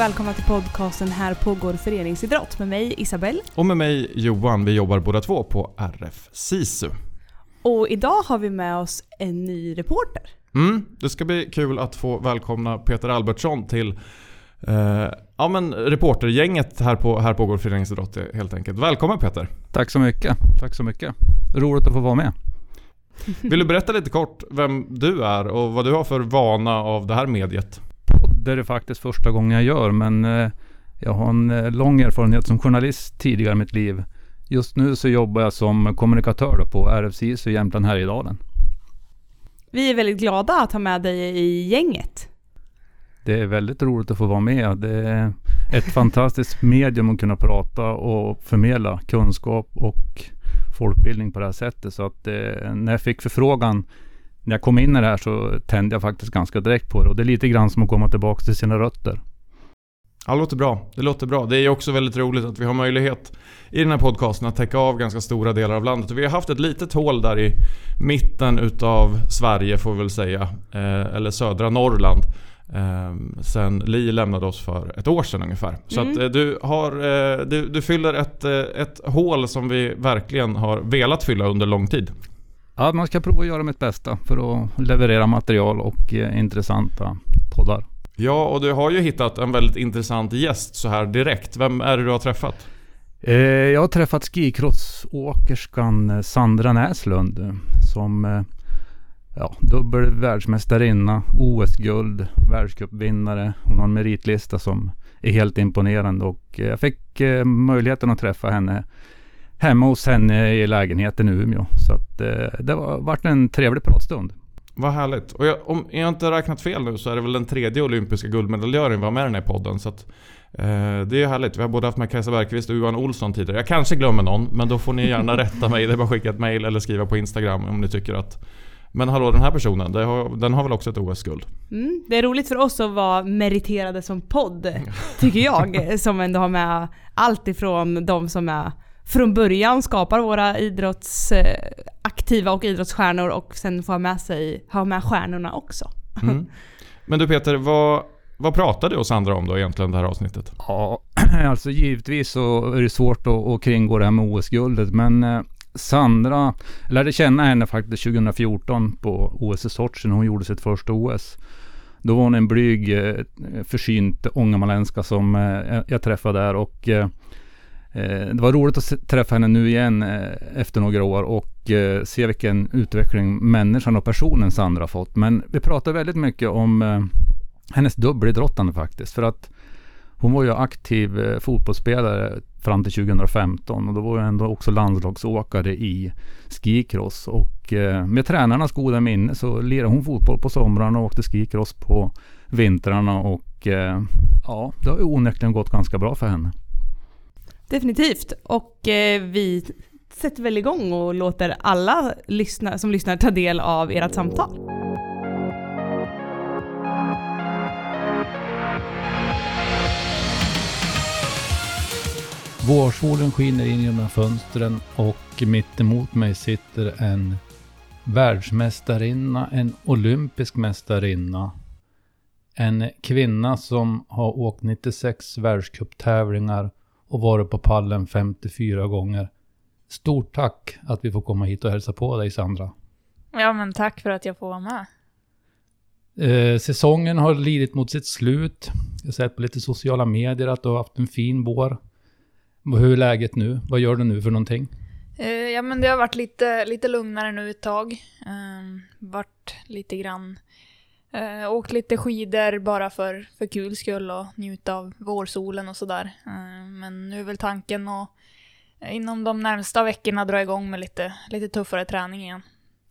Och välkomna till podcasten Här pågår föreningsidrott med mig Isabelle. Och med mig Johan, vi jobbar båda två på RF SISU. Och idag har vi med oss en ny reporter. Mm, det ska bli kul att få välkomna Peter Albertsson till eh, ja, men reportergänget här på Här pågår föreningsidrott helt enkelt. Välkommen Peter! Tack så mycket. Tack så mycket. Roligt att få vara med. Vill du berätta lite kort vem du är och vad du har för vana av det här mediet? Det är det faktiskt första gången jag gör, men eh, jag har en eh, lång erfarenhet som journalist tidigare i mitt liv. Just nu så jobbar jag som kommunikatör på RFCIS i Jämtland Härjedalen. Vi är väldigt glada att ha med dig i gänget. Det är väldigt roligt att få vara med. Det är ett fantastiskt medium att kunna prata och förmedla kunskap och folkbildning på det här sättet. Så att eh, när jag fick förfrågan när jag kom in i det här så tände jag faktiskt ganska direkt på det. Och det är lite grann som att komma tillbaka till sina rötter. Ja, det låter bra. Det låter bra. Det är också väldigt roligt att vi har möjlighet i den här podcasten att täcka av ganska stora delar av landet. Och vi har haft ett litet hål där i mitten utav Sverige får vi väl säga. Eh, eller södra Norrland. Eh, sen Li lämnade oss för ett år sedan ungefär. Så Mm. att eh, du, har, eh, du, du fyller ett, eh, ett hål som vi verkligen har velat fylla under lång tid. Ja, man ska prova att göra mitt bästa för att leverera material och eh, intressanta poddar. Ja, och du har ju hittat en väldigt intressant gäst så här direkt. Vem är det du har träffat? Eh, jag har träffat skicrossåkerskan eh, Sandra Näslund eh, som eh, ja, dubbel världsmästarinna, OS-guld, världscupvinnare. Hon har en meritlista som är helt imponerande och eh, jag fick möjligheten att träffa henne hemma hos henne i lägenheten i Umeå. Så att eh, det var varit en trevlig pratstund. Vad härligt. Och jag, om jag inte räknat fel nu så är det väl den tredje olympiska guldmedaljören vi var med i den här podden. Så att, eh, det är härligt. Vi har både haft med Kajsa Bergqvist och Johan Olsson tidigare. Jag kanske glömmer någon, men då får ni gärna rätta mig. Det är bara att skicka ett mail eller skriva på Instagram om ni tycker att men hallå den här personen, det har, den har väl också ett OS-guld? Mm. Det är roligt för oss att vara meriterade som podd, tycker jag. som ändå har med allt ifrån de som är från början skapar våra idrottsaktiva och idrottsstjärnor och sen får ha med, sig, ha med stjärnorna också. Mm. Men du Peter, vad, vad pratade du och Sandra om då egentligen det här avsnittet? Ja, alltså givetvis så är det svårt att, att kringgå det här med OS-guldet. Men eh, Sandra jag lärde känna henne faktiskt 2014 på OS i Sochi när hon gjorde sitt första OS. Då var hon en blyg, eh, försynt ångermanländska som eh, jag träffade där och eh, eh, Eh, det var roligt att se, träffa henne nu igen eh, efter några år och eh, se vilken utveckling människan och personen Sandra har fått. Men vi pratade väldigt mycket om eh, hennes dubbelidrottande faktiskt. För att hon var ju aktiv eh, fotbollsspelare fram till 2015 och då var hon ändå också landslagsåkare i skicross. Och eh, med tränarnas goda minne så lirade hon fotboll på somrarna och åkte skicross på vintrarna och eh, ja, det har ju onekligen gått ganska bra för henne. Definitivt. Och eh, vi sätter väl igång och låter alla lyssna, som lyssnar ta del av ert samtal. Vårsolen skiner in genom fönstren och mitt emot mig sitter en världsmästarinna, en olympisk mästarinna. En kvinna som har åkt 96 världscuptävlingar och varit på pallen 54 gånger. Stort tack att vi får komma hit och hälsa på dig Sandra. Ja, men tack för att jag får vara med. Eh, säsongen har lidit mot sitt slut. Jag har sett på lite sociala medier att du har haft en fin vår. Hur är läget nu? Vad gör du nu för någonting? Eh, ja, men det har varit lite, lite lugnare nu ett tag. Eh, varit lite grann... Eh, åkt lite skidor bara för, för kul skull och njuta av vårsolen och sådär. Eh, men nu är väl tanken att eh, inom de närmsta veckorna dra igång med lite, lite tuffare träning igen.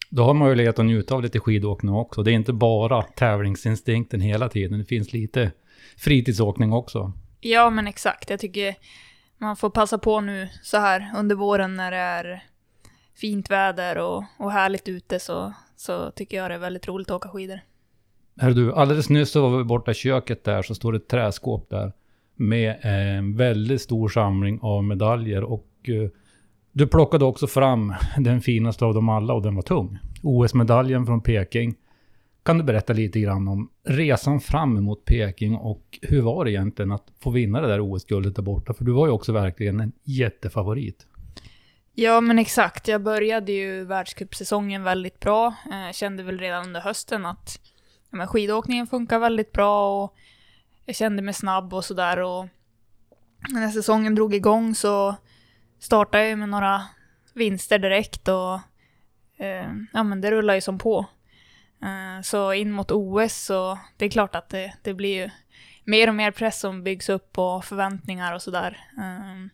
Du har möjlighet att njuta av lite skidåkning också. Det är inte bara tävlingsinstinkten hela tiden. Det finns lite fritidsåkning också. Ja, men exakt. Jag tycker man får passa på nu så här under våren när det är fint väder och, och härligt ute så, så tycker jag det är väldigt roligt att åka skidor. Hör du, alldeles nyss så var vi borta i köket där så står det ett träskåp där med en väldigt stor samling av medaljer och eh, du plockade också fram den finaste av dem alla och den var tung. OS-medaljen från Peking. Kan du berätta lite grann om resan fram emot Peking och hur var det egentligen att få vinna det där OS-guldet där borta? För du var ju också verkligen en jättefavorit. Ja men exakt, jag började ju världscupsäsongen väldigt bra. Jag kände väl redan under hösten att ja, men skidåkningen funkar väldigt bra och jag kände mig snabb och sådär och när säsongen drog igång så startade jag med några vinster direkt och eh, ja men det rullar ju som på. Eh, så in mot OS så det är klart att det, det blir ju mer och mer press som byggs upp och förväntningar och sådär. Eh,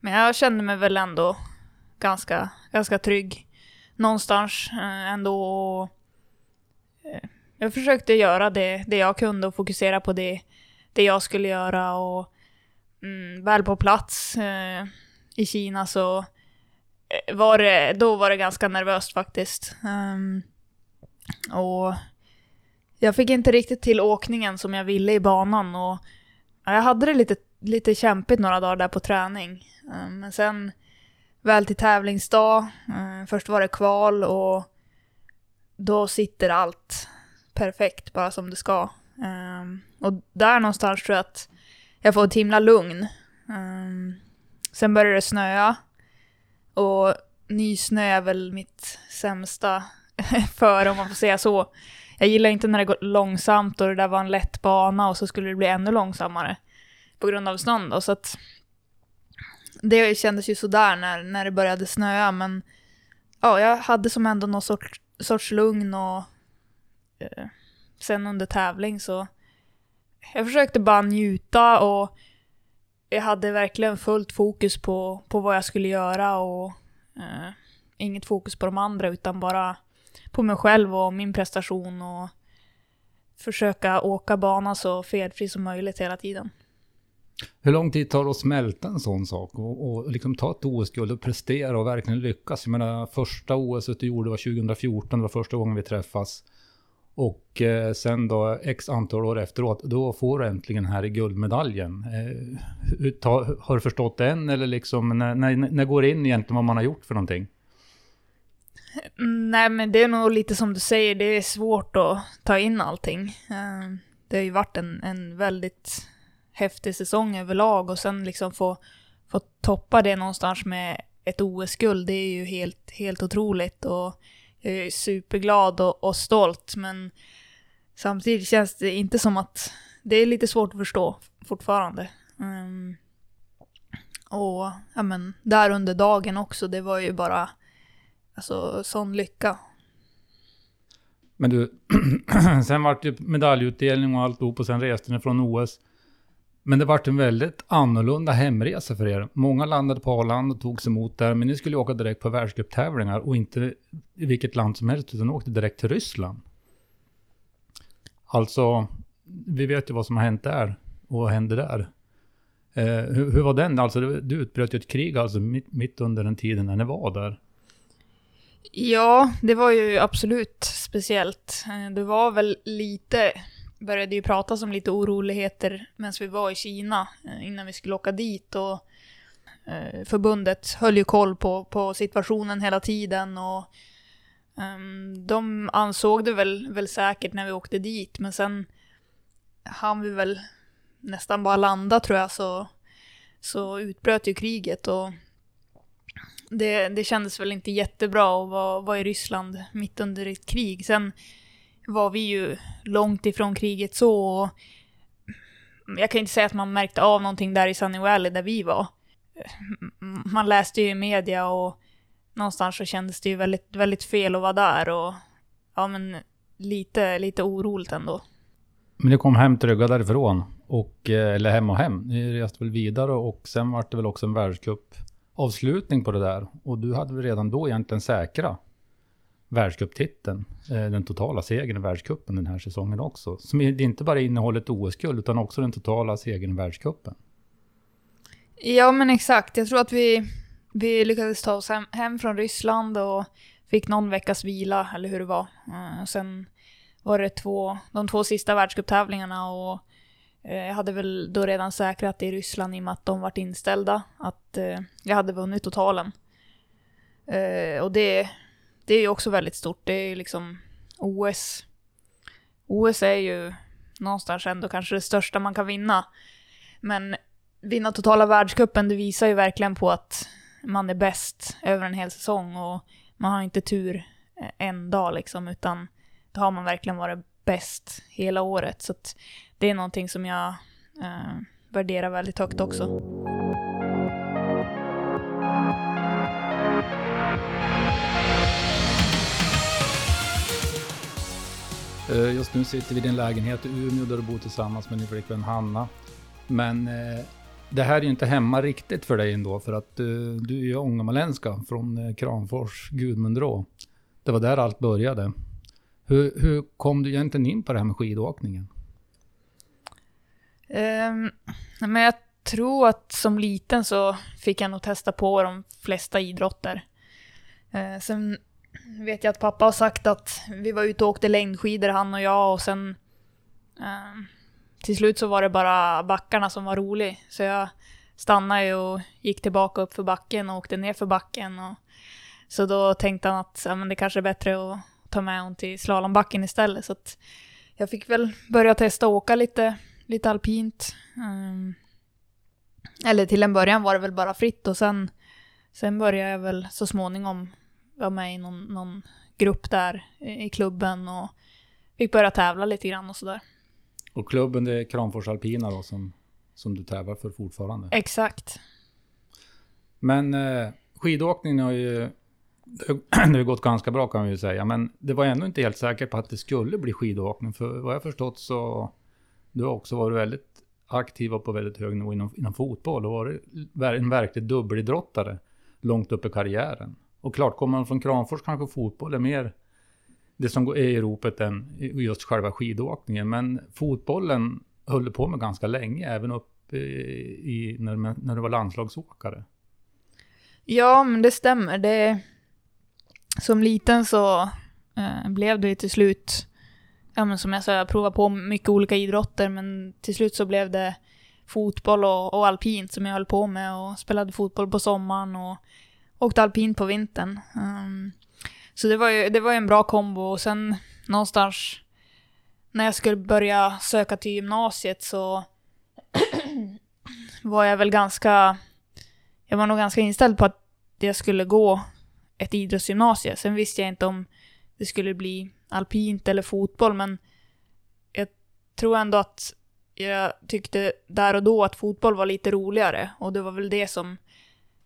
men jag kände mig väl ändå ganska, ganska trygg någonstans eh, ändå. Och, eh, jag försökte göra det, det jag kunde och fokusera på det, det jag skulle göra och mm, väl på plats eh, i Kina så eh, var det, då var det ganska nervöst faktiskt. Um, och jag fick inte riktigt till åkningen som jag ville i banan och jag hade det lite, lite kämpigt några dagar där på träning. Um, men sen väl till tävlingsdag, um, först var det kval och då sitter allt perfekt bara som det ska. Um, och där någonstans tror jag att jag får ett himla lugn. Um, sen började det snöa. Och nysnö är väl mitt sämsta för om man får säga så. Jag gillar inte när det går långsamt och det där var en lätt bana och så skulle det bli ännu långsammare. På grund av snön då, så att det kändes ju sådär när, när det började snöa men ja, jag hade som ändå någon sorts, sorts lugn och Eh, sen under tävling så jag försökte bara njuta och jag hade verkligen fullt fokus på, på vad jag skulle göra och eh, inget fokus på de andra utan bara på mig själv och min prestation och försöka åka bana så felfri som möjligt hela tiden. Hur lång tid tar det att smälta en sån sak och, och liksom ta ett OS-guld och prestera och verkligen lyckas? Jag menar, första OS du gjorde var 2014, det var första gången vi träffas. Och eh, sen då x antal år efteråt, då får du äntligen här i guldmedaljen. Eh, ta, har du förstått den eller liksom, när, när, när går det in egentligen vad man har gjort för någonting? Mm, nej men det är nog lite som du säger, det är svårt att ta in allting. Eh, det har ju varit en, en väldigt häftig säsong överlag och sen liksom få, få toppa det någonstans med ett OS-guld, det är ju helt, helt otroligt. Och jag är superglad och, och stolt men samtidigt känns det inte som att det är lite svårt att förstå fortfarande. Um, och ja men, där under dagen också, det var ju bara alltså sån lycka. Men du, sen vart det medaljutdelning och alltihop och sen reste ni från OS. Men det vart en väldigt annorlunda hemresa för er. Många landade på Arlanda och togs emot där, men ni skulle åka direkt på världscuptävlingar och inte i vilket land som helst, utan åkte direkt till Ryssland. Alltså, vi vet ju vad som har hänt där och vad hände där. Eh, hur, hur, var den? Alltså, du utbröt ju ett krig alltså mitt, mitt under den tiden när ni var där. Ja, det var ju absolut speciellt. Eh, det var väl lite började ju prata om lite oroligheter medan vi var i Kina eh, innan vi skulle åka dit och eh, förbundet höll ju koll på, på situationen hela tiden och um, de ansåg det väl, väl säkert när vi åkte dit men sen hann vi väl nästan bara landa tror jag så, så utbröt ju kriget och det, det kändes väl inte jättebra att vara, vara i Ryssland mitt under ett krig. Sen var vi ju långt ifrån kriget så. Och jag kan inte säga att man märkte av någonting där i Sunny Valley där vi var. Man läste ju i media och någonstans så kändes det ju väldigt, väldigt fel att vara där och ja men lite, lite oroligt ändå. Men ni kom hem trygga därifrån? Och, eh, eller hem och hem. Ni reste väl vidare och sen var det väl också en världscup avslutning på det där. Och du hade väl redan då egentligen säkra världscuptiteln, eh, den totala segern i världscupen den här säsongen också. Som inte bara innehåller ett OS-guld utan också den totala segern i världscupen. Ja men exakt, jag tror att vi, vi lyckades ta oss hem, hem från Ryssland och fick någon veckas vila, eller hur det var. Och sen var det två, de två sista världscuptävlingarna och eh, jag hade väl då redan säkrat i Ryssland i och med att de vart inställda, att jag hade vunnit totalen. och det det är ju också väldigt stort. Det är ju liksom OS OS är ju någonstans ändå kanske det största man kan vinna. Men vinna totala världscupen, det visar ju verkligen på att man är bäst över en hel säsong och man har inte tur eh, en dag liksom, utan då har man verkligen varit bäst hela året. Så att det är någonting som jag eh, värderar väldigt högt också. Eh, just nu sitter vi i din lägenhet i Umeå där du bor tillsammans med din flickvän Hanna. Men eh, det här är ju inte hemma riktigt för dig ändå för att eh, du är ju ångermanländska från Kramfors, Gudmundsrå. Det var där allt började. Hur, hur kom du egentligen in på det här med skidåkningen? Um, men jag tror att som liten så fick jag nog testa på de flesta idrotter. Uh, sen vet jag att pappa har sagt att vi var ute och åkte längdskidor han och jag och sen eh, till slut så var det bara backarna som var rolig. Så jag stannade ju och gick tillbaka upp för backen och åkte ner för backen. Och, så då tänkte han att ja, men det kanske är bättre att ta med hon till slalombacken istället. Så att jag fick väl börja testa att åka lite, lite alpint. Um, eller till en början var det väl bara fritt och sen, sen började jag väl så småningom vara med i någon, någon grupp där i klubben och fick börja tävla lite grann och sådär. Och klubben det är Kramfors Alpina då som, som du tävlar för fortfarande. Exakt. Men eh, skidåkningen har ju det har gått ganska bra kan vi ju säga. Men det var ändå inte helt säkert på att det skulle bli skidåkning. För vad jag förstått så du har också varit väldigt aktiv och på väldigt hög nivå inom, inom fotboll. Och varit en verklig dubbelidrottare långt upp i karriären. Och klart, kommer man från Kramfors kanske fotboll är mer det som är i ropet än just själva skidåkningen. Men fotbollen höll du på med ganska länge, även upp i, när, när du var landslagsåkare. Ja, men det stämmer. Det, som liten så eh, blev det till slut, ja men som jag sa, jag provade på mycket olika idrotter men till slut så blev det fotboll och, och alpint som jag höll på med och spelade fotboll på sommaren och åkte alpint på vintern. Um, så det var, ju, det var ju en bra kombo och sen någonstans när jag skulle börja söka till gymnasiet så var jag väl ganska jag var nog ganska inställd på att jag skulle gå ett idrottsgymnasium. Sen visste jag inte om det skulle bli alpint eller fotboll, men jag tror ändå att jag tyckte där och då att fotboll var lite roligare och det var väl det som,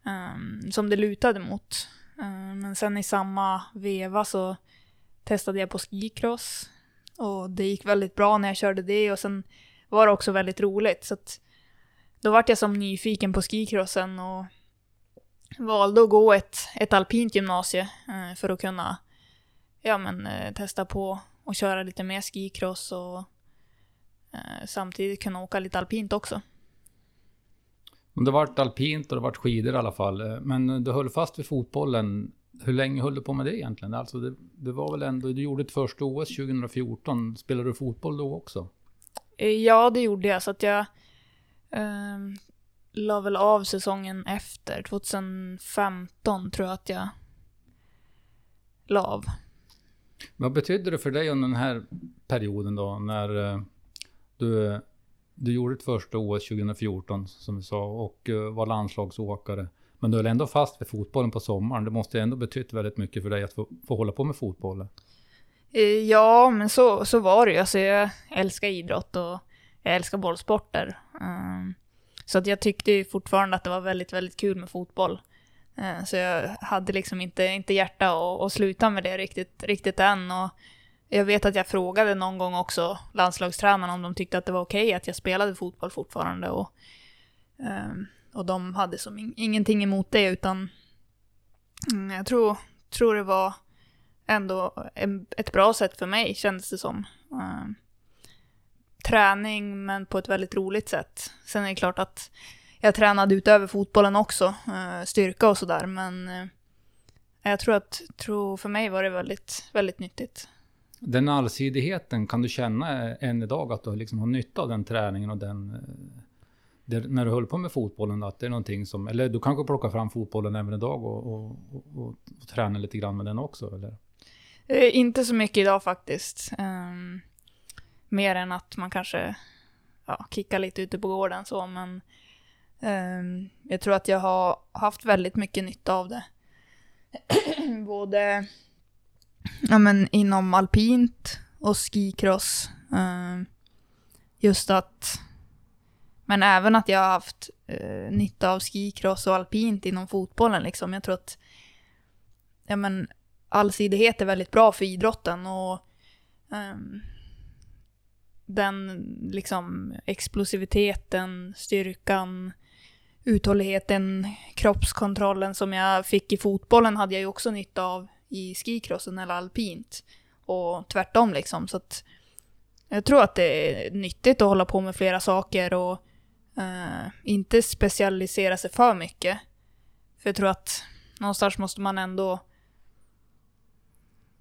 um, som det lutade mot. Um, men sen i samma veva så testade jag på skicross och det gick väldigt bra när jag körde det och sen var det också väldigt roligt. Så att då vart jag som nyfiken på skicrossen och valde att gå ett, ett alpint gymnasie eh, för att kunna ja, men, eh, testa på och köra lite mer skicross och eh, samtidigt kunna åka lite alpint också. Det vart alpint och det vart skidor i alla fall. Eh, Men du höll fast vid fotbollen. Hur länge höll du på med det egentligen? Alltså det, det var väl ändå, du gjorde ett första OS 2014. Spelade du fotboll då också? Eh, Ja, det gjorde jag så att jag eh, la väl av säsongen efter. 2015 tror jag att jag la av. Vad betydde det för dig under den här perioden då? När eh, du, du gjorde ett första OS 2014 som vi sa och eh, var landslagsåkare. Men du höll ändå fast vid fotbollen på sommaren. Det måste ändå betytt väldigt mycket för dig att få, få hålla på med fotbollen. Eh, ja, men så, så var det ju. Alltså, jag älskar idrott och jag älskar bollsporter. Ehm, så att jag tyckte ju fortfarande att det var väldigt, väldigt kul med fotboll. Eh, så jag hade liksom inte, inte hjärta att, att sluta med det riktigt, riktigt än. Och jag vet att jag frågade någon gång också landslagstränarna om de tyckte att det var okej att jag spelade fotboll fortfarande. Och, ehm, och de hade som in, ingenting emot det utan mm, jag tror, tror det var ändå en, ett bra sätt för mig kändes det som. Ehm, träning men på ett väldigt roligt sätt. Sen är det klart att jag tränade utöver fotbollen också, eh, styrka och sådär men eh, jag tror att tror för mig var det väldigt, väldigt nyttigt. Den allsidigheten, kan du känna än idag att du liksom har nytta av den träningen och den... Eh, det, när du höll på med fotbollen, att det är någonting som... Eller du kanske plockar fram fotbollen även idag och, och, och, och, och tränar lite grann med den också, eller? Eh, inte så mycket idag faktiskt. Um, mer än att man kanske ja, kickar lite ute på gården så, men Um, jag tror att jag har haft väldigt mycket nytta av det. Både ja, men inom alpint och skicross. Eh, just att, men även att jag har haft eh, nytta av skicross och alpint inom fotbollen liksom. Jag tror att ja, men, allsidighet är väldigt bra för idrotten och um, den liksom explosiviteten, styrkan, uthålligheten, kroppskontrollen som jag fick i fotbollen hade jag ju också nytta av i skicrossen eller alpint. Och tvärtom liksom. Så att jag tror att det är nyttigt att hålla på med flera saker och eh, inte specialisera sig för mycket. För jag tror att någonstans måste man ändå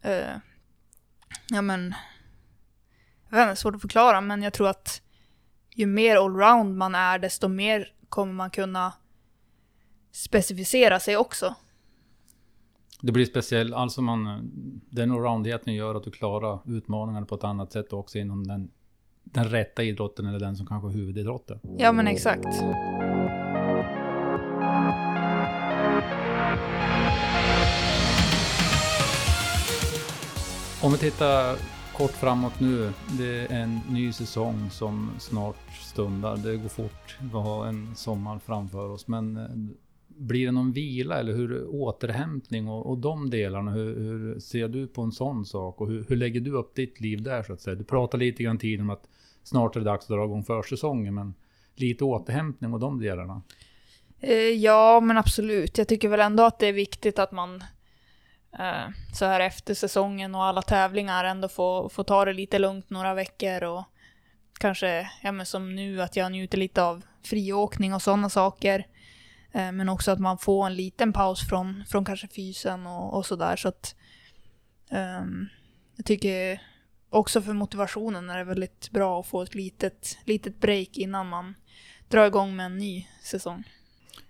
eh, ja men jag vet inte, svårt att förklara men jag tror att ju mer allround man är desto mer kommer man kunna specificera sig också. Det blir speciellt, alltså man, den allroundigheten gör att du klarar utmaningarna på ett annat sätt också inom den, den rätta idrotten eller den som kanske är huvudidrotten. Ja men exakt. Om vi tittar kort framåt nu. Det är en ny säsong som snart stundar. Det går fort. Vi har en sommar framför oss. Men eh, blir det någon vila eller hur återhämtning och, och de delarna? Hur, hur, ser du på en sån sak och hur, hur, lägger du upp ditt liv där så att säga? Du pratade lite grann tidigare om att snart är det dags att dra igång försäsongen, men lite återhämtning och de delarna? Eh, ja, men absolut. Jag tycker väl ändå att det är viktigt att man eh, så här efter säsongen och alla tävlingar ändå får, får ta det lite lugnt några veckor och kanske, ja men som nu, att jag njuter lite av friåkning och sådana saker. Eh, men också att man får en liten paus från, från kanske fysen och, och sådär. Så att um, jag tycker också för motivationen är det väldigt bra att få ett litet, litet break innan man drar igång med en ny säsong.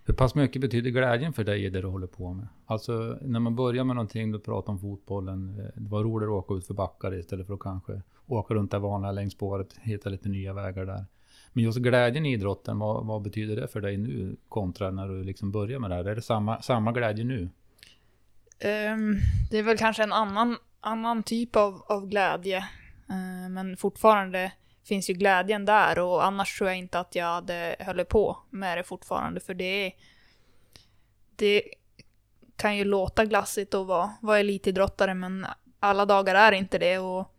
Hur pass mycket betyder glädjen för dig i det du håller på med? Alltså när man börjar med någonting, du pratar om fotbollen, eh, det var roligare att åka ut för backar istället för att kanske åka runt det vanliga längs spåret, hitta lite nya vägar där. Men just glädjen i idrotten, vad, vad, betyder det för dig nu kontra när du liksom börjar med det här? Är det samma, samma glädje nu? Um, det är väl kanske en annan, annan typ av, av glädje. Uh, men fortfarande finns ju glädjen där och annars tror jag inte att jag hade höll på med det fortfarande för det är, det kan ju låta glassigt att vara, vara elitidrottare men alla dagar är inte det och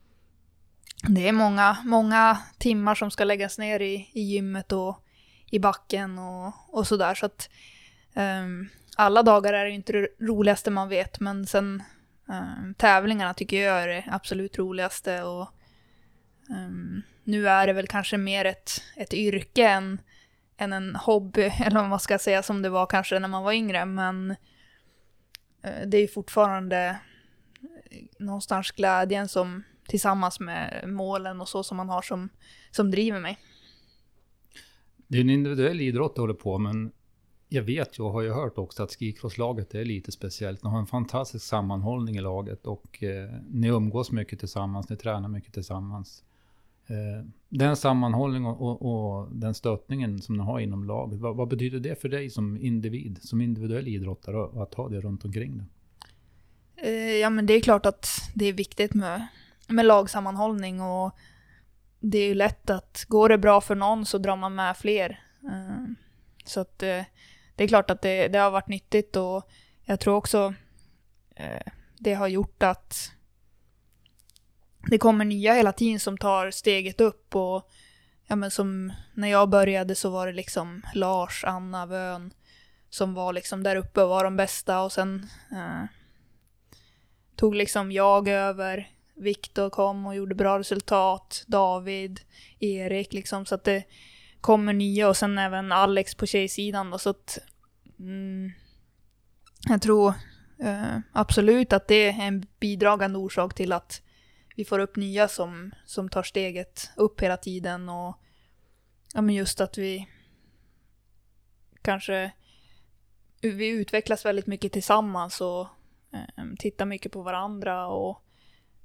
det är många, många timmar som ska läggas ner i, i gymmet och i backen och, och sådär så att um, alla dagar är det inte det roligaste man vet men sen um, tävlingarna tycker jag är det absolut roligaste och um, nu är det väl kanske mer ett, ett yrke än, än en hobby, eller vad man ska säga, som det var kanske när man var yngre. Men uh, det är ju fortfarande eh, någonstans glädjen som tillsammans med målen och så som man har som, som driver mig. Det är en individuell idrott du håller på men jag vet ju och har ju hört också att skikross-laget är lite speciellt. Ni har en fantastisk sammanhållning i laget och eh, ni umgås mycket tillsammans, ni tränar mycket tillsammans. Eh, den sammanhållningen och, och, och, den stöttningen som ni har inom laget, vad, vad, betyder det för dig som individ, som individuell idrottare att ha det runt omkring dig? Eh, ja men det är klart att det är viktigt med, med lagsammanhållning och det är ju lätt att går det bra för någon så drar man med fler. Eh, så att eh, det är klart att det, det har varit nyttigt och jag tror också eh, det har gjort att det kommer nya hela tiden som tar steget upp och ja men som när jag började så var det liksom Lars, Anna, Vön som var liksom där uppe och var de bästa och sen eh, tog liksom jag över. Viktor kom och gjorde bra resultat. David, Erik liksom så att det kommer nya och sen även Alex på tjejsidan då så att mm, jag tror eh, absolut att det är en bidragande orsak till att vi får upp nya som, som tar steget upp hela tiden och ja, men just att vi kanske vi utvecklas väldigt mycket tillsammans och eh, tittar mycket på varandra och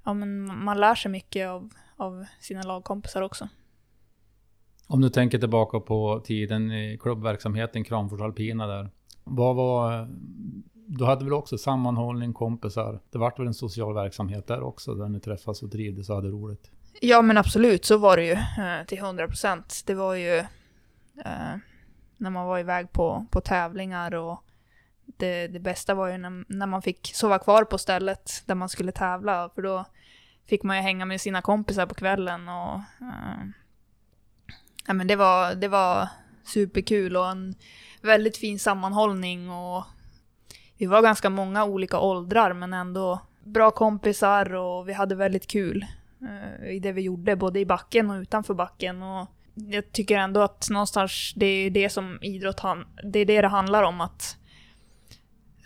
ja, men man lär sig mycket av, av sina lagkompisar också. Om du tänker tillbaka på tiden i klubbverksamheten Kramfors Alpina där. Vad var... Du hade väl också sammanhållning, kompisar? Det vart väl en social verksamhet där också, där ni träffas och trivdes och hade roligt? Ja men absolut, så var det ju eh, till 100 procent. Det var ju eh, när man var iväg på, på tävlingar och det, det bästa var ju när, när man fick sova kvar på stället där man skulle tävla, för då fick man ju hänga med sina kompisar på kvällen och eh, ja, men det, var, det var superkul och en väldigt fin sammanhållning och vi var ganska många olika åldrar men ändå bra kompisar och vi hade väldigt kul eh, i det vi gjorde, både i backen och utanför backen. Och jag tycker ändå att någonstans det är det som idrott han, det är det det handlar om. Att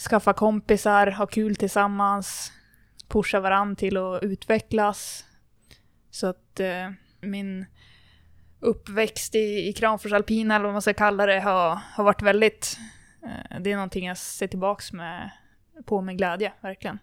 skaffa kompisar, ha kul tillsammans, pusha varandra till att utvecklas. Så att eh, min uppväxt i, i Kramfors alpina, eller vad man ska kalla det, har, har varit väldigt... Eh, det är någonting jag ser tillbaks med, på med glädje, verkligen.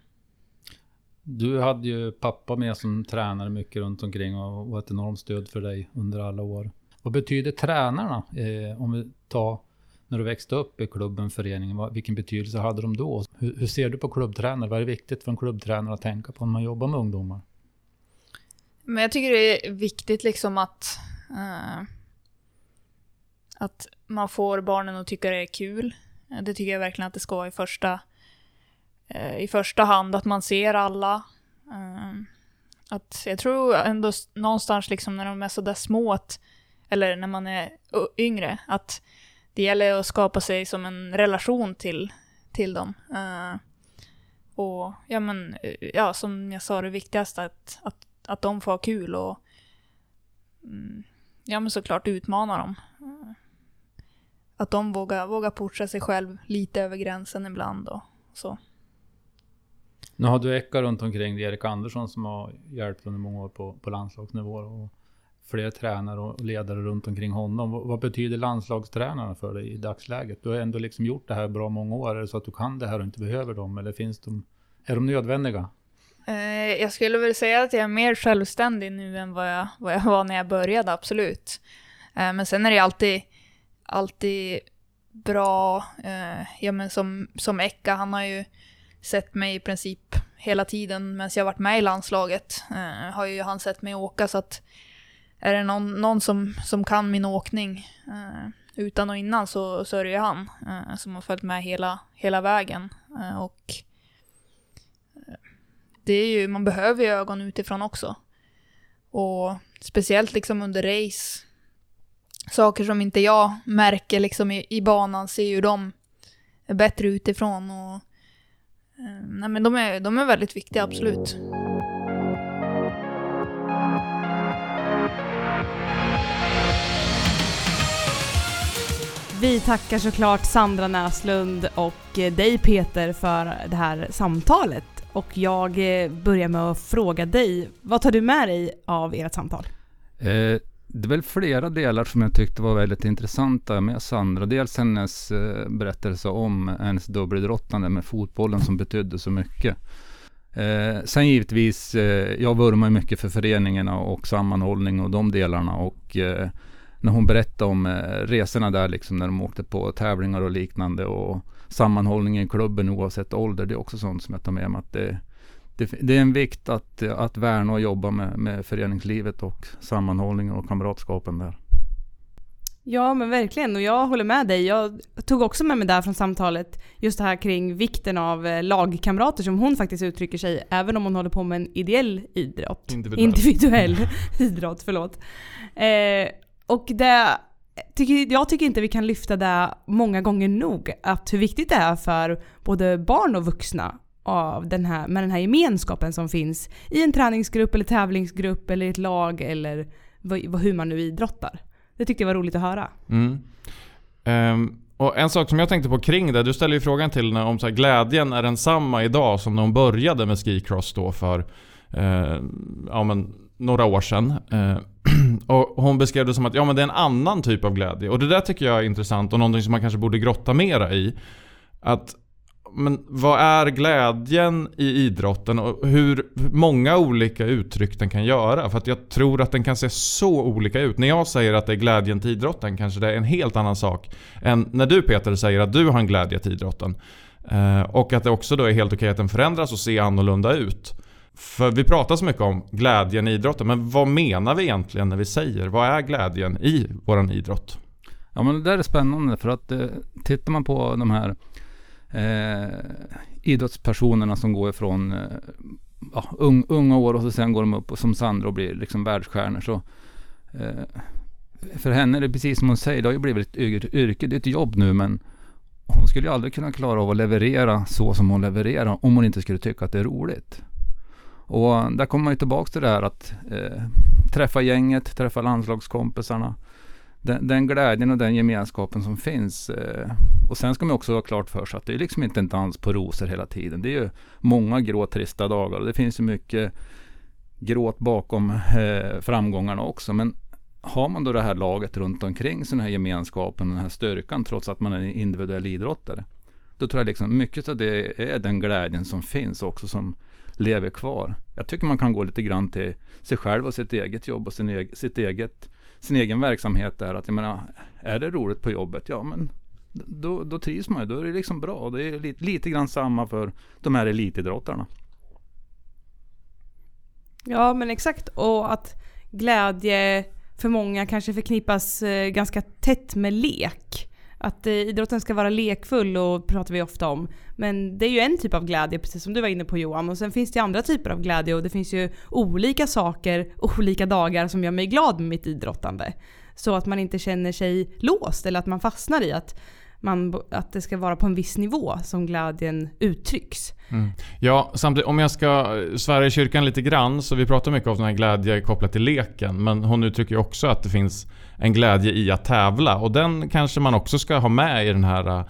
Du hade ju pappa med som tränare mycket runt omkring och var ett enormt stöd för dig under alla år. Vad betyder tränarna? Eh, om vi tar när du växte upp i klubben, föreningen, vilken betydelse hade de då? Hur, hur, ser du på klubbtränare? Vad är viktigt för en klubbtränare att tänka på när man jobbar med ungdomar? Men jag tycker det är viktigt liksom att uh, att man får barnen att tycka det är kul. Det tycker jag verkligen att det ska vara i första, uh, i första hand, att man ser alla. Uh, att jag tror ändå någonstans liksom när de är sådär små, att, eller när man är yngre, att det gäller att skapa sig som en relation till, till dem. Uh, och ja, men, eh, ja, som jag sa, det viktigaste att, att, att de får ha kul och mm, ja, men såklart utmana dem. Uh, att de vågar, vågar pusha sig själv lite över gränsen ibland och så. Nu har du Eka runt omkring dig, Erik Andersson som har hjälpt under många år på, på landslagsnivå. Och fler tränare och ledare runt omkring honom. Vad, vad betyder landslagstränarna för dig i dagsläget? Du har ändå liksom gjort det här bra många år. Är det så att du kan det här och inte behöver dem? Eller finns de, är de nödvändiga? Eh, jag skulle väl säga att jag är mer självständig nu än vad jag, vad jag var när jag började, absolut. Eh, men sen är det alltid, alltid bra, eh, ja men som, som Eka, han har ju sett mig i princip hela tiden medan jag varit med i landslaget. har ju han sett mig åka så att är det någon, någon som, som kan min åkning eh, utan och innan så, så är det ju han eh, som har följt med hela, hela vägen. Eh, och eh, det är ju, man behöver ju ögon utifrån också. Och speciellt liksom under race. Saker som inte jag märker liksom i, i banan ser ju de bättre utifrån. Och, eh, nej men de är, de är väldigt viktiga, absolut. Vi tackar såklart Sandra Näslund och eh, dig Peter för det här samtalet. Och jag eh, börjar med att fråga dig, vad tar du med dig av ert samtal? Eh, det är väl flera delar som jag tyckte var väldigt intressanta med Sandra. Dels hennes eh, berättelse om hennes dubbelidrottande med fotbollen som betydde så mycket. Eh, sen givetvis, eh, jag vurmar mycket för föreningarna och sammanhållning och de delarna. Och eh, när hon berättade om eh, resorna där liksom när de åkte på tävlingar och liknande och sammanhållningen i klubben oavsett ålder. Det är också sånt som jag tar med mig att det, det, det är en vikt att, att värna och jobba med, med föreningslivet och sammanhållningen och kamratskapen där. Ja men verkligen och jag håller med dig. Jag tog också med mig där från samtalet just det här kring vikten av eh, lagkamrater som hon faktiskt uttrycker sig även om hon håller på med en ideell idrott. Individuell, Individuell idrott, förlåt. Eh, och det, tycker, jag tycker inte vi kan lyfta det många gånger nog. Att hur viktigt det är för både barn och vuxna av den här, med den här gemenskapen som finns i en träningsgrupp eller tävlingsgrupp eller ett lag eller hur man nu idrottar. Det tyckte jag var roligt att höra. Mm. Um, och En sak som jag tänkte på kring det, du ställer ju frågan till henne om så här, glädjen är densamma idag som när hon började med skicross då för uh, ja, men, några år sedan. Eh, och hon beskrev det som att ja, men det är en annan typ av glädje. Och det där tycker jag är intressant och någonting som man kanske borde grotta mera i. Att men vad är glädjen i idrotten och hur många olika uttryck den kan göra? För att jag tror att den kan se så olika ut. När jag säger att det är glädjen till idrotten kanske det är en helt annan sak än när du Peter säger att du har en glädje till idrotten. Eh, och att det också då är helt okej att den förändras och ser annorlunda ut. För vi pratar så mycket om glädjen i idrotten, men vad menar vi egentligen när vi säger vad är glädjen i våran idrott? Ja men det där är spännande för att eh, tittar man på de här eh, idrottspersonerna som går ifrån eh, ja, un, unga år och så sen går de upp och som Sandra och blir liksom världsstjärnor så eh, för henne är det precis som hon säger, det har ju blivit ett yrke, det är ett jobb nu men hon skulle ju aldrig kunna klara av att leverera så som hon levererar om hon inte skulle tycka att det är roligt. Och där kommer man ju tillbaka till det här att eh, träffa gänget, träffa landslagskompisarna. Den, den, glädjen och den gemenskapen som finns. Eh, och sen ska man också ha klart för sig att det är liksom inte en dans på rosor hela tiden. Det är ju många grå trista dagar och det finns ju mycket gråt bakom eh, framgångarna också. Men har man då det här laget runt omkring sig, den här gemenskapen, och den här styrkan trots att man är en individuell idrottare. Då tror jag liksom mycket av det är den glädjen som finns också som lever kvar. Jag tycker man kan gå lite grann till sig själv och sitt eget jobb och sin, e sitt eget, sin egen verksamhet där. Att jag menar, är det roligt på jobbet? Ja, men då, då trivs man ju. Då är det liksom bra. Det är lite, lite grann samma för de här elitidrottarna. Ja, men exakt. Och att glädje för många kanske förknippas eh, ganska tätt med lek. Att eh, idrotten ska vara lekfull och pratar vi ofta om. Men det är ju en typ av glädje, precis som du var inne på Johan. Och sen finns det andra typer av glädje och det finns ju olika saker, olika dagar som gör mig glad med mitt idrottande. Så att man inte känner sig låst eller att man fastnar i att man, att det ska vara på en viss nivå som glädjen uttrycks. Mm. Ja, samtidigt om jag ska svära i kyrkan lite grann så vi pratar mycket om den här glädje kopplat till leken men hon uttrycker ju också att det finns en glädje i att tävla och den kanske man också ska ha med i den här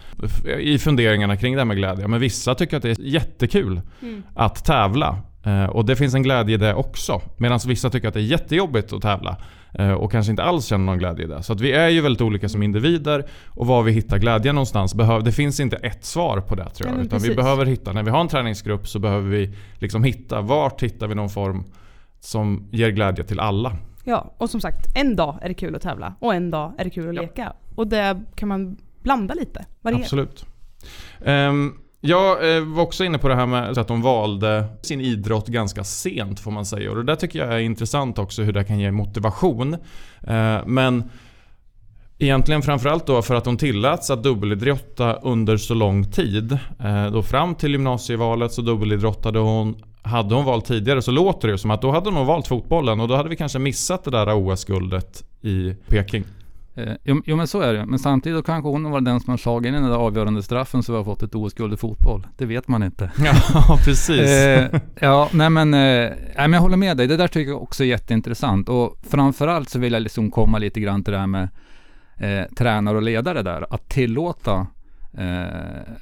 i funderingarna kring det här med glädje. Men vissa tycker att det är jättekul mm. att tävla eh, och det finns en glädje i det också. Medan vissa tycker att det är jättejobbigt att tävla. Eh, och kanske inte alls känner någon glädje i det. Så vi är ju väldigt olika som individer och var vi hittar glädjen någonstans, det finns inte ett svar på det tror jag. Ja, utan vi behöver hitta, när vi har en träningsgrupp så behöver vi liksom hitta, vart hittar vi någon form som ger glädje till alla. Ja, och som sagt, en dag är det kul att tävla och en dag är det kul att ja. leka. Och det kan man blanda lite, variera. Absolut. Um, jag eh, var också inne på det här med att de valde sin idrott ganska sent får man säga. Och det där tycker jag är intressant också hur det kan ge motivation. Eh, men egentligen framförallt då för att de tilläts att dubbelidrotta under så lång tid. Eh, då fram till gymnasievalet så dubbelidrottade hon. Hade hon valt tidigare så låter det ju som att då hade hon valt fotbollen och då hade vi kanske missat det där OS-guldet i Peking. Eh, jo, jo, men så är det. Men samtidigt kanske hon var den som har slagit in den där avgörande straffen så vi har fått ett OS-guld i fotboll. Det vet man inte. Ja, precis. eh, ja, nej men, eh, nej, men jag håller med dig. Det där tycker jag också är jätteintressant. Och framförallt så vill jag liksom komma lite grann till det här med eh, tränare och ledare där. Att tillåta eh,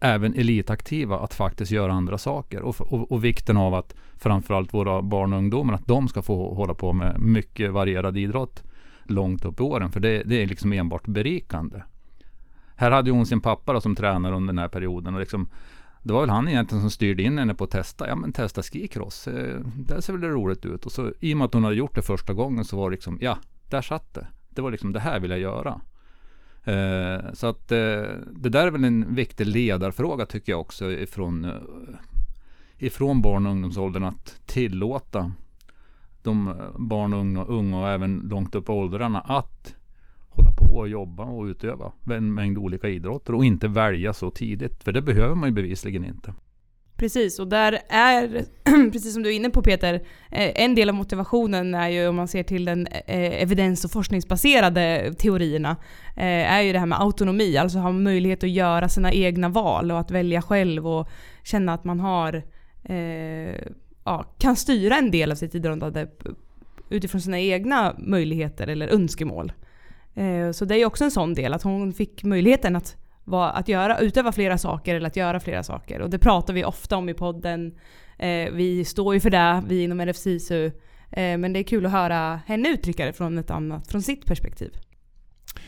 även elitaktiva att faktiskt göra andra saker. Och, och, och, vikten av att framförallt våra barn och ungdomar, att de ska få hålla på med mycket varierad idrott långt upp i åren. För det, det är liksom enbart berikande. Här hade hon sin pappa då, som tränare under den här perioden. Och liksom, det var väl han egentligen som styrde in henne på att testa. Ja men testa skicross. Eh, det ser väl roligt ut. Och så i och med att hon hade gjort det första gången så var det liksom, ja, där satt det. Det var liksom, det här vill jag göra. Eh, så att eh, det där är väl en viktig ledarfråga tycker jag också ifrån, eh, ifrån barn och ungdomsåldern att tillåta de barn och unga, unga och även långt upp i åldrarna att hålla på och jobba och utöva en mängd olika idrotter och inte välja så tidigt. För det behöver man ju bevisligen inte. Precis, och där är, precis som du är inne på Peter, eh, en del av motivationen är ju om man ser till den eh, evidens och forskningsbaserade teorierna, eh, är ju det här med autonomi, alltså ha möjlighet att göra sina egna val och att välja själv och känna att man har ja, kan styra en del av sitt idrottande utifrån sina egna möjligheter eller önskemål. Eh, så det är också en sån del, att hon fick möjligheten att, vara, att göra, utöva flera saker eller att göra flera saker. Och det pratar vi ofta om i podden. Eh, vi står ju för det, vi inom RFSISU. Eh, men det är kul att höra henne uttrycka det från ett annat, från sitt perspektiv.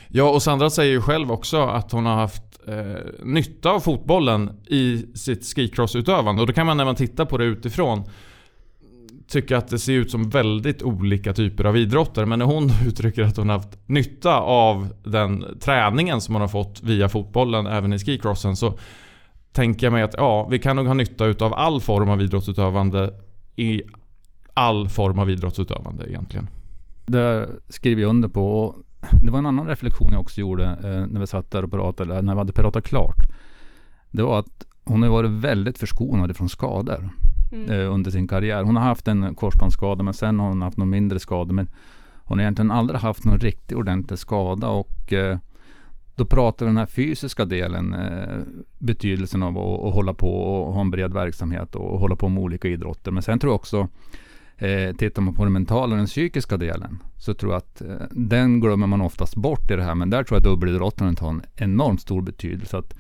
Ja, och Sandra säger ju själv också att hon har haft eh, nytta av fotbollen i sitt skicrossutövande. Och då kan man när man tittar på det utifrån tycka att det ser ut som väldigt olika typer av idrotter. Men när hon uttrycker att hon haft nytta av den träningen som hon har fått via fotbollen även i skicrossen så tänker jag mig att ja, vi kan nog ha nytta utav all form av idrottsutövande i all form av idrottsutövande egentligen. Det skriver jag under på. Och det var en annan reflektion jag också gjorde eh, när vi satt där och pratade, när vi hade pratat klart. Det var att hon har varit väldigt förskonad från skador Mm. eh, under sin karriär. Hon har haft en korsbandsskada men sen har hon haft någon mindre skada. Men hon har egentligen aldrig haft någon riktig, ordentlig skada och eh, då pratar vi den här fysiska delen, eh, betydelsen av att, att hålla på och ha en bred verksamhet och hålla på med olika idrotter. Men sen tror jag också, eh, tittar man på den mentala och den psykiska delen, så tror jag att eh, den glömmer man oftast bort i det här. Men där tror jag dubbelidrottandet har en enormt stor betydelse. Att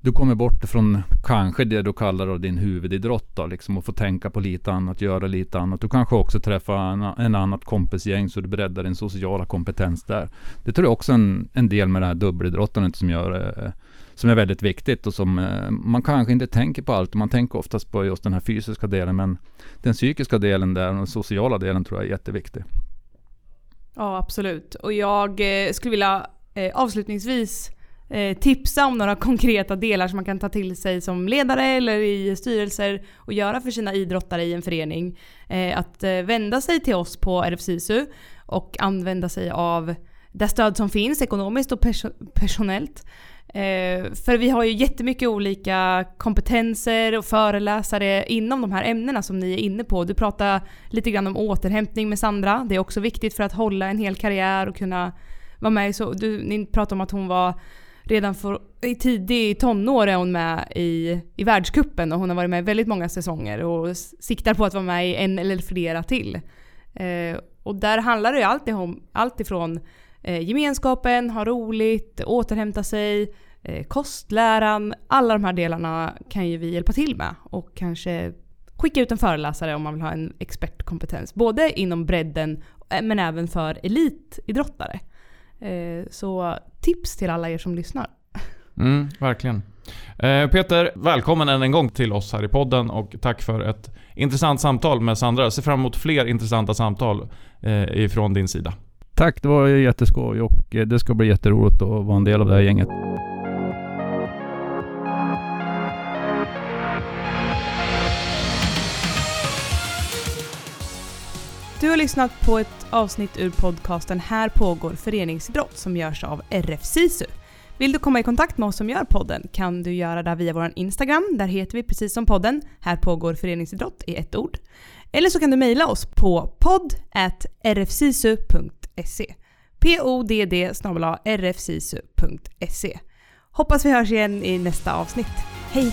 du kommer bort från kanske det du kallar då din huvudidrott då, liksom och får tänka på lite annat, göra lite annat. Du kanske också träffar en, en annat kompisgäng så du breddar din sociala kompetens där. Det tror jag också är en, en del med det här dubbelidrottandet som gör eh, som är väldigt viktigt och som eh, man kanske inte tänker på allt. Man tänker oftast på just den här fysiska delen men den psykiska delen där och den sociala delen tror jag är jätteviktig. Ja, absolut. Och jag eh, skulle vilja eh, avslutningsvis eh, tipsa om några konkreta delar som man kan ta till sig som ledare eller i styrelser och göra för sina idrottare i en förening. Eh, att eh, vända sig till oss på RFSISU och använda sig av det stöd som finns ekonomiskt och perso- personellt. Eh, för vi har ju jättemycket olika kompetenser och föreläsare inom de här ämnena som ni är inne på. Du pratade lite grann om återhämtning med Sandra. Det är också viktigt för att hålla en hel karriär och kunna vara med i så... Du, ni pratade om att hon var redan för, i tidig tonår är hon med i, i världskuppen och hon har varit med i väldigt många säsonger och siktar på att vara med i en eller flera till. Eh, och där handlar det ju alltid om allt ifrån eh, gemenskapen, ha roligt, återhämta sig, eh, kostläran. Alla de här delarna kan ju vi hjälpa till med och kanske skicka ut en föreläsare om man vill ha en expertkompetens. Både inom bredden eh, men även för elitidrottare. Eh, så tips till alla er som lyssnar. Mm, verkligen. Eh, Peter, välkommen än en gång till oss här i podden och tack för ett intressant samtal med Sandra. Jag ser fram emot fler intressanta samtal eh, ifrån din sida. Tack, det var jätteskoj och det ska bli jätteroligt att vara en del av det här gänget. Du har lyssnat på ett avsnitt ur podcasten Här pågår föreningsidrott som görs av RF SISU. Vill du komma i kontakt med oss som gör podden kan du göra det via vår Instagram. Där heter vi precis som podden Här pågår föreningsidrott i ett ord. Eller så kan du mejla oss på podd.rfsisu.se podd rfsisu.se e. Hoppas vi hörs igen i nästa avsnitt. Hej!